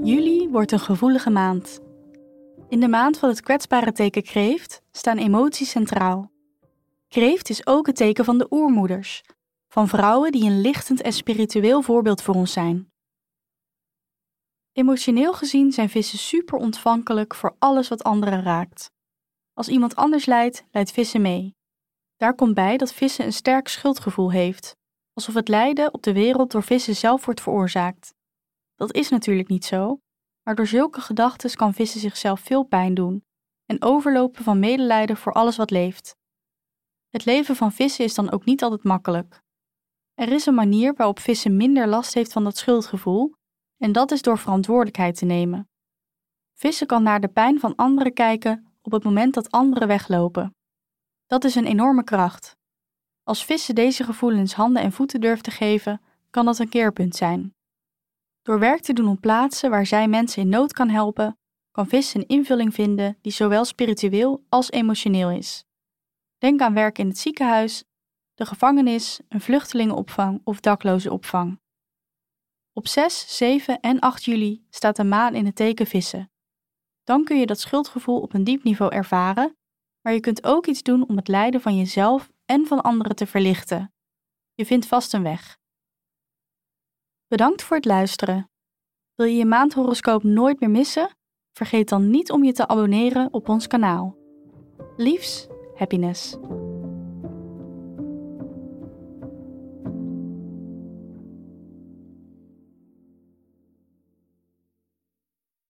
Juli wordt een gevoelige maand. In de maand van het kwetsbare teken kreeft staan emoties centraal. Kreeft is ook het teken van de oermoeders, van vrouwen die een lichtend en spiritueel voorbeeld voor ons zijn. Emotioneel gezien zijn vissen super ontvankelijk voor alles wat anderen raakt. Als iemand anders lijdt, lijdt vissen mee. Daar komt bij dat vissen een sterk schuldgevoel heeft, alsof het lijden op de wereld door vissen zelf wordt veroorzaakt. Dat is natuurlijk niet zo, maar door zulke gedachten kan vissen zichzelf veel pijn doen en overlopen van medelijden voor alles wat leeft. Het leven van vissen is dan ook niet altijd makkelijk. Er is een manier waarop vissen minder last heeft van dat schuldgevoel, en dat is door verantwoordelijkheid te nemen. Vissen kan naar de pijn van anderen kijken op het moment dat anderen weglopen. Dat is een enorme kracht. Als vissen deze gevoelens handen en voeten durft te geven, kan dat een keerpunt zijn. Door werk te doen op plaatsen waar zij mensen in nood kan helpen, kan vissen een invulling vinden die zowel spiritueel als emotioneel is. Denk aan werk in het ziekenhuis, de gevangenis, een vluchtelingenopvang of daklozenopvang. Op 6, 7 en 8 juli staat de maan in het teken vissen. Dan kun je dat schuldgevoel op een diep niveau ervaren, maar je kunt ook iets doen om het lijden van jezelf en van anderen te verlichten. Je vindt vast een weg. Bedankt voor het luisteren. Wil je je maandhoroscoop nooit meer missen? Vergeet dan niet om je te abonneren op ons kanaal. Liefs, happiness.